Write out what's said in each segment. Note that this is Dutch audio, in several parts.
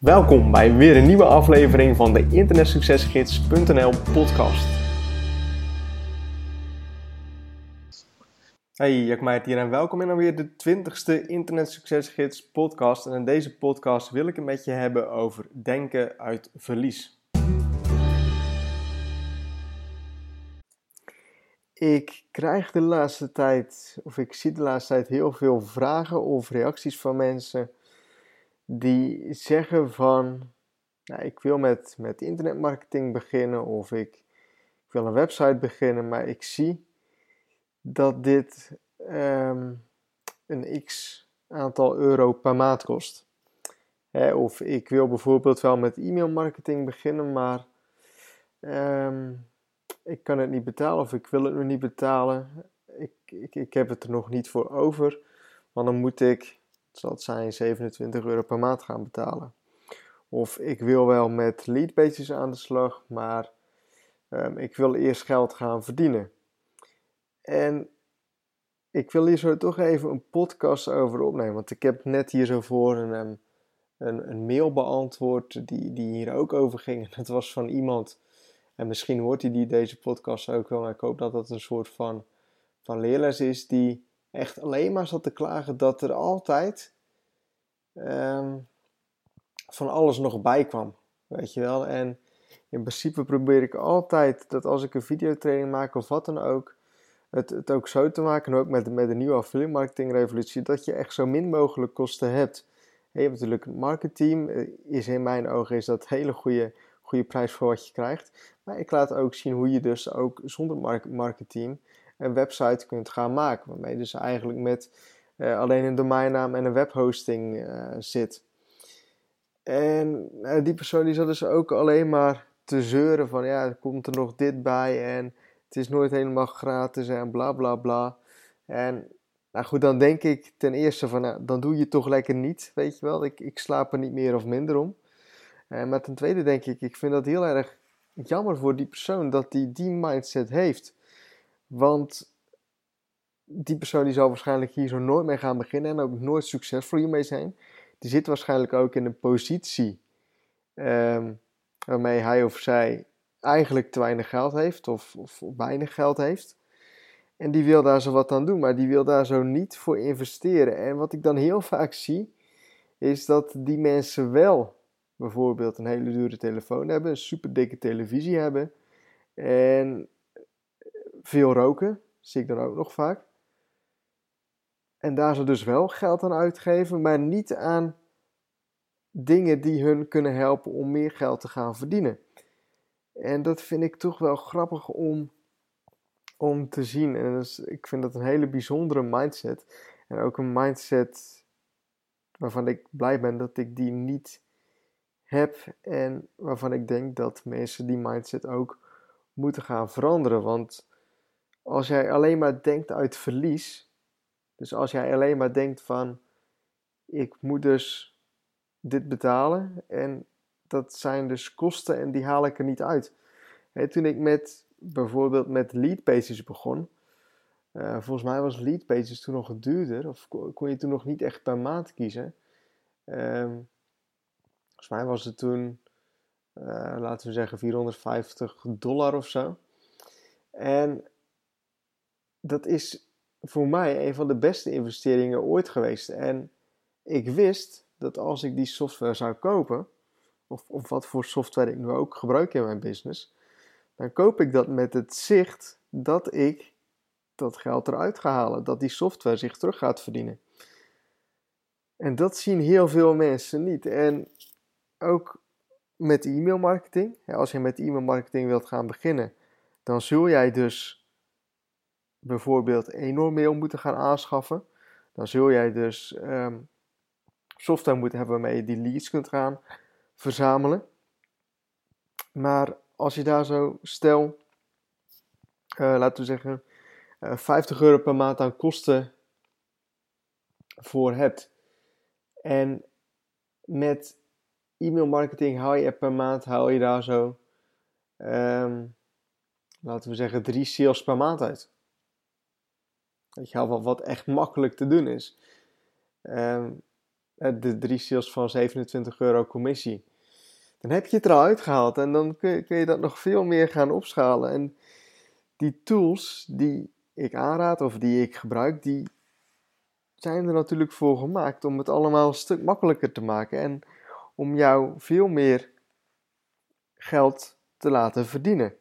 Welkom bij weer een nieuwe aflevering van de internetsuccesgids.nl podcast. Hey, Jack hier en welkom in alweer de 20ste Internetsuccesgids podcast. En in deze podcast wil ik het met je hebben over denken uit verlies. Ik krijg de laatste tijd, of ik zie de laatste tijd heel veel vragen of reacties van mensen die zeggen van, nou, ik wil met, met internetmarketing beginnen of ik, ik wil een website beginnen, maar ik zie dat dit ehm, een x aantal euro per maand kost. of ik wil bijvoorbeeld wel met e-mailmarketing beginnen, maar ehm, ik kan het niet betalen of ik wil het nog niet betalen. Ik, ik, ik heb het er nog niet voor over, want dan moet ik zal het zijn 27 euro per maand gaan betalen. Of ik wil wel met leadpages aan de slag, maar um, ik wil eerst geld gaan verdienen. En ik wil hier zo toch even een podcast over opnemen, want ik heb net hier zo voor een, ehm, een, een mail beantwoord die, die hier ook over ging. Dat was van iemand, en misschien hoort hij die deze podcast ook wel, maar ik hoop dat dat een soort van, van leerles is, die echt alleen maar zat te klagen dat er altijd um, van alles nog bij kwam. Weet je wel? En in principe probeer ik altijd dat als ik een videotraining maak of wat dan ook, het, het ook zo te maken, en ook met, met de nieuwe affiliate marketing revolutie, dat je echt zo min mogelijk kosten hebt. Je hebt natuurlijk een marketingteam, eh, is in mijn ogen is dat hele goede, goede prijs voor wat je krijgt. Maar ik laat ook zien hoe je dus ook zonder marketing een website kunt gaan maken. Waarmee je dus eigenlijk met uh, alleen een domeinnaam en een webhosting uh, zit. En uh, die persoon die zat dus ook alleen maar te zeuren van ja, komt er nog dit bij en het is nooit helemaal gratis en bla bla bla. En nou goed, dan denk ik ten eerste van nou, dan doe je toch lekker niet, weet je wel. Ik, ik slaap er niet meer of minder om. maar ten tweede denk ik, ik vind dat heel erg jammer voor die persoon dat die die mindset heeft. Want die persoon die zal waarschijnlijk hier zo nooit mee gaan beginnen en ook nooit succesvol hiermee zijn. Die zit waarschijnlijk ook in een positie um, waarmee hij of zij eigenlijk te weinig geld heeft of, of weinig geld heeft. En die wil daar zo wat aan doen, maar die wil daar zo niet voor investeren. En wat ik dan heel vaak zie, is dat die mensen wel bijvoorbeeld een hele dure telefoon hebben, een super dikke televisie hebben en veel roken, zie ik dan ook nog vaak. En daar ze dus wel geld aan uitgeven, maar niet aan dingen die hun kunnen helpen om meer geld te gaan verdienen. En dat vind ik toch wel grappig om, om te zien. En dus, ik vind dat een hele bijzondere mindset. En ook een mindset waarvan ik blij ben dat ik die niet heb. En waarvan ik denk dat mensen die mindset ook moeten gaan veranderen. Want als jij alleen maar denkt uit verlies, dus als jij alleen maar denkt van, ik moet dus dit betalen en dat zijn dus kosten en die haal ik er niet uit. toen ik met bijvoorbeeld met leadpages begon, uh, volgens mij was leadpages toen nog duurder, of kon je toen nog niet echt per maand kiezen. Um, volgens mij was het toen, uh, laten we zeggen, 450 dollar of zo. En dat is voor mij een van de beste investeringen ooit geweest. En ik wist dat als ik die software zou kopen, of, of wat voor software ik nu ook gebruik in mijn business, dan koop ik dat met het zicht dat ik dat geld eruit ga halen, dat die software zich terug gaat verdienen. En dat zien heel veel mensen niet. En ook met e-mail marketing. Als je met e-mail marketing wilt gaan beginnen, dan zul jij dus bijvoorbeeld enorm mail moeten gaan aanschaffen, dan zul jij dus ehm, software moeten hebben waarmee je die leads kunt gaan verzamelen. Maar als je daar zo stel, uh, laten we zeggen, uh, eh, 50 euro per maand aan kosten voor hebt. En met e-mail marketing haal je per maand haal je daar zo, um, laten we zeggen, drie sales per maand uit. Weet je wel, wat echt makkelijk te doen is. Um, eh, de drie sales van 27 euro commissie. Dan heb je het eruit gehaald en dan kun je, kun je dat nog veel meer gaan opschalen. En die tools die ik aanraad of die ik gebruik, die zijn er natuurlijk voor gemaakt om het allemaal een stuk makkelijker te maken en om jou veel meer geld te laten verdienen.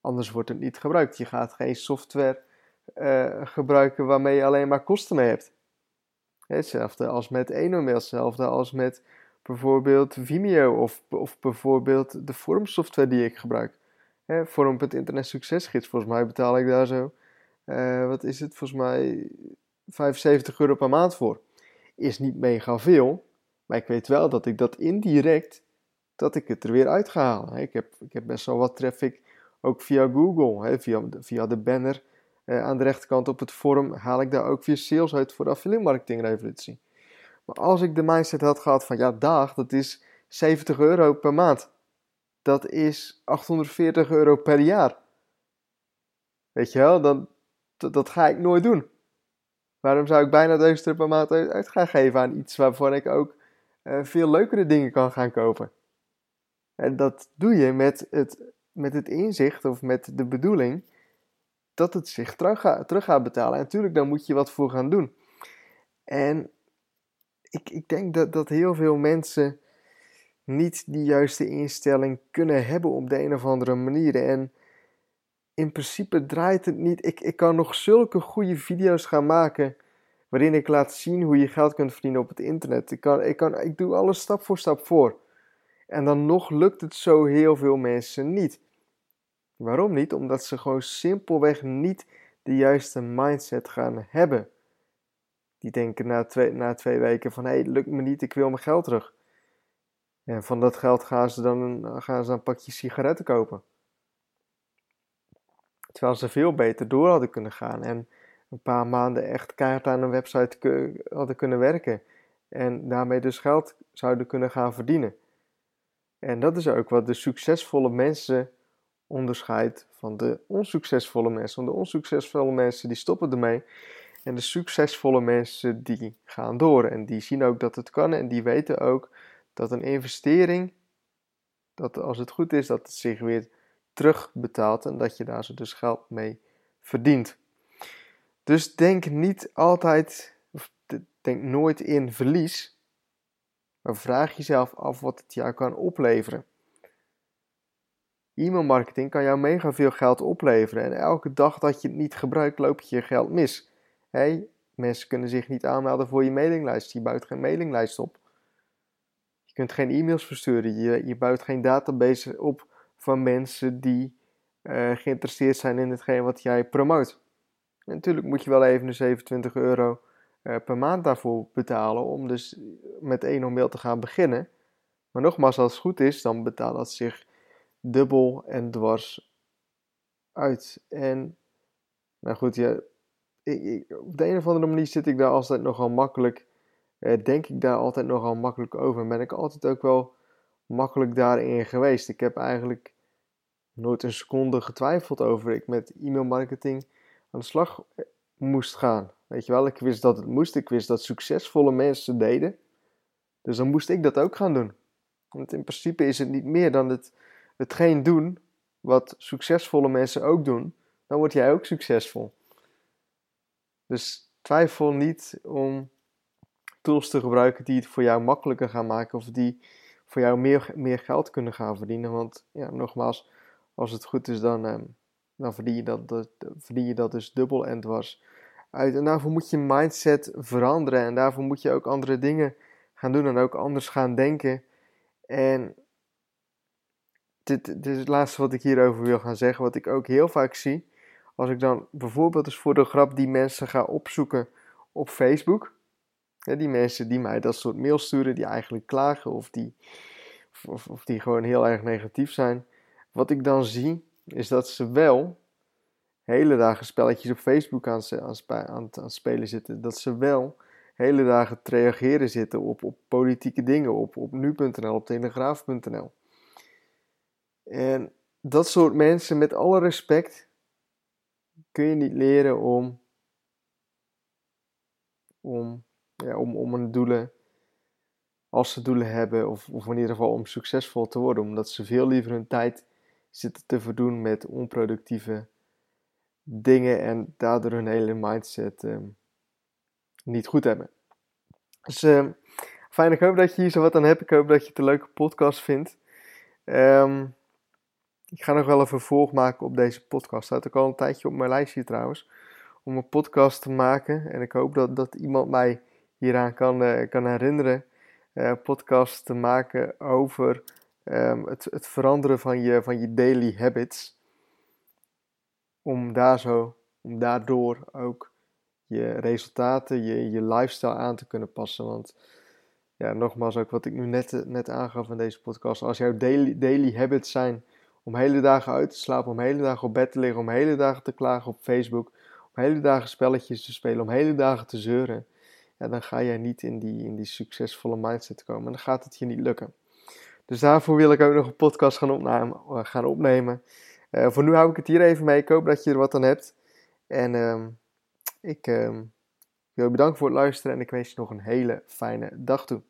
Anders wordt het niet gebruikt. Je gaat geen software uh, gebruiken waarmee je alleen maar kosten hebt. Hetzelfde als met Enomel, hetzelfde als met bijvoorbeeld Vimeo of, of bijvoorbeeld de vormsoftware die ik gebruik. Hè, Internet Succesgids, volgens mij betaal ik daar zo, uh, wat is het, volgens mij 75 euro per maand voor. Is niet mega veel, maar ik weet wel dat ik dat indirect, dat ik het er weer uit ga halen. Ik heb, ik heb best wel wat traffic, ook via Google, hè, via, via de banner uh, aan de rechterkant op het forum, haal ik daar ook weer sales uit voor de affiliate marketing revolutie. Maar als ik de mindset had gehad van ja, dag, dat is 70 euro per maand. Dat is 840 euro per jaar. Weet je wel, dan, dat, ga ik nooit doen. Waarom zou ik bijna 1000 euro per maand uit gaan geven aan iets waarvan ik ook uh, veel leukere dingen kan gaan kopen? En dat doe je met het, met het inzicht of met de bedoeling dat het zich terug, gaat, terug gaat betalen. En natuurlijk, daar moet je wat voor gaan doen. En ik, ik denk dat, dat heel veel mensen niet die juiste instelling kunnen hebben op de een of andere manier. En in principe draait het niet. Ik, ik kan nog zulke goede video's gaan maken. Waarin ik laat zien hoe je geld kunt verdienen op het internet. Ik, kan, ik, kan, ik doe alles stap voor stap voor. En dan nog lukt het zo heel veel mensen niet. Waarom niet? Omdat ze gewoon simpelweg niet de juiste mindset gaan hebben. Die denken na twee, na twee weken van hé, hey, lukt me niet, ik wil mijn geld terug. En van dat geld gaan ze dan gaan ze een pakje sigaretten kopen. Terwijl ze veel beter door hadden kunnen gaan en een paar maanden echt keihard aan een website hadden kunnen werken. En daarmee dus geld zouden kunnen gaan verdienen. En dat is ook wat de succesvolle mensen onderscheidt van de onsuccesvolle mensen. Want de onsuccesvolle mensen die stoppen ermee. En de succesvolle mensen die gaan door. En die zien ook dat het kan. En die weten ook dat een investering, dat als het goed is, dat het zich weer terugbetaalt. En dat je daar dus geld mee verdient. Dus denk niet altijd, of denk nooit in verlies. Maar vraag jezelf af wat het jou kan opleveren. E-mailmarketing kan jou mega veel geld opleveren en elke dag dat je het niet gebruikt, loop je je geld mis. Hey, mensen kunnen zich niet aanmelden voor je mailinglijst, je bouwt geen mailinglijst op. Je kunt geen e-mails versturen, je, je bouwt geen database op van mensen die uh, geïnteresseerd zijn in hetgeen wat jij promoot. En natuurlijk moet je wel even de 27 euro uh, per maand daarvoor betalen om dus met één mail te gaan beginnen. Maar nogmaals, als het goed is, dan betaalt dat zich dubbel en dwars uit. En, nou goed, ja, ik, op de een of andere manier zit ik daar altijd nogal makkelijk, eh, denk ik daar altijd nogal makkelijk over. Ben ik altijd ook wel makkelijk daarin geweest. Ik heb eigenlijk nooit een seconde getwijfeld over ik met e-mailmarketing aan de slag eh, moest gaan. Weet je wel, ik wist dat het moest. Ik wist dat succesvolle mensen deden. Dus dan moest ik dat ook gaan doen. Want in principe is het niet meer dan het hetgeen doen wat succesvolle mensen ook doen, dan word jij ook succesvol. Dus twijfel niet om tools te gebruiken die het voor jou makkelijker gaan maken of die voor jou meer, meer geld kunnen gaan verdienen. Want ja, nogmaals, als het goed is, dan, eh, dan verdien, je dat, dat, verdien je dat dus dubbel en dwars uit. En daarvoor moet je mindset veranderen en daarvoor moet je ook andere dingen gaan doen en ook anders gaan denken. En dit, dit is het laatste wat ik hierover wil gaan zeggen. Wat ik ook heel vaak zie. Als ik dan bijvoorbeeld eens voor de grap die mensen ga opzoeken op Facebook. die mensen die mij dat soort mails sturen, die eigenlijk klagen of die, of, die gewoon heel erg negatief zijn. Wat ik dan zie, is dat ze wel hele dagen spelletjes op Facebook aan, aan, aan, aan spelen zitten. Dat ze wel hele dagen te reageren zitten op, op politieke dingen, op, op nu.nl, op telegraaf.nl. En dat soort mensen, met alle respect, kun je niet leren om, om, om, om een doelen als ze doelen hebben, of, of in ieder geval om succesvol te worden, omdat ze veel liever hun tijd zitten te verdoen met onproductieve dingen en daardoor hun hele mindset ehm, niet goed hebben. Dus uh, fijn, ik hoop dat je hier zo wat aan hebt. Ik hoop dat je het een leuke podcast vindt. Ehm, ik ga nog wel een vervolg maken op deze podcast. Staat ook al een tijdje op mijn lijstje trouwens. Om een podcast te maken. En ik hoop dat, dat iemand mij hieraan kan, uh, kan herinneren. Uh, podcast te maken over um, het, het veranderen van je, van je daily habits. Om daar zo, om daardoor ook je resultaten, je, je lifestyle aan te kunnen passen. Want ja, nogmaals, ook wat ik nu net, net aangaf in deze podcast. Als jouw daily, daily habits zijn om hele dagen uit te slapen, om hele dagen op bed te liggen, om hele dagen te klagen op Facebook, om hele dagen spelletjes te spelen, om hele dagen te zeuren, ja, dan ga jij niet in die, in die succesvolle mindset komen. En dan gaat het je niet lukken. Dus daarvoor wil ik ook nog een podcast gaan opnemen. Gaan opnemen. Uh, voor nu hou ik het hier even mee. Ik hoop dat je er wat aan hebt. En uh, ik uh, wil je bedanken voor het luisteren en ik wens je nog een hele fijne dag toe.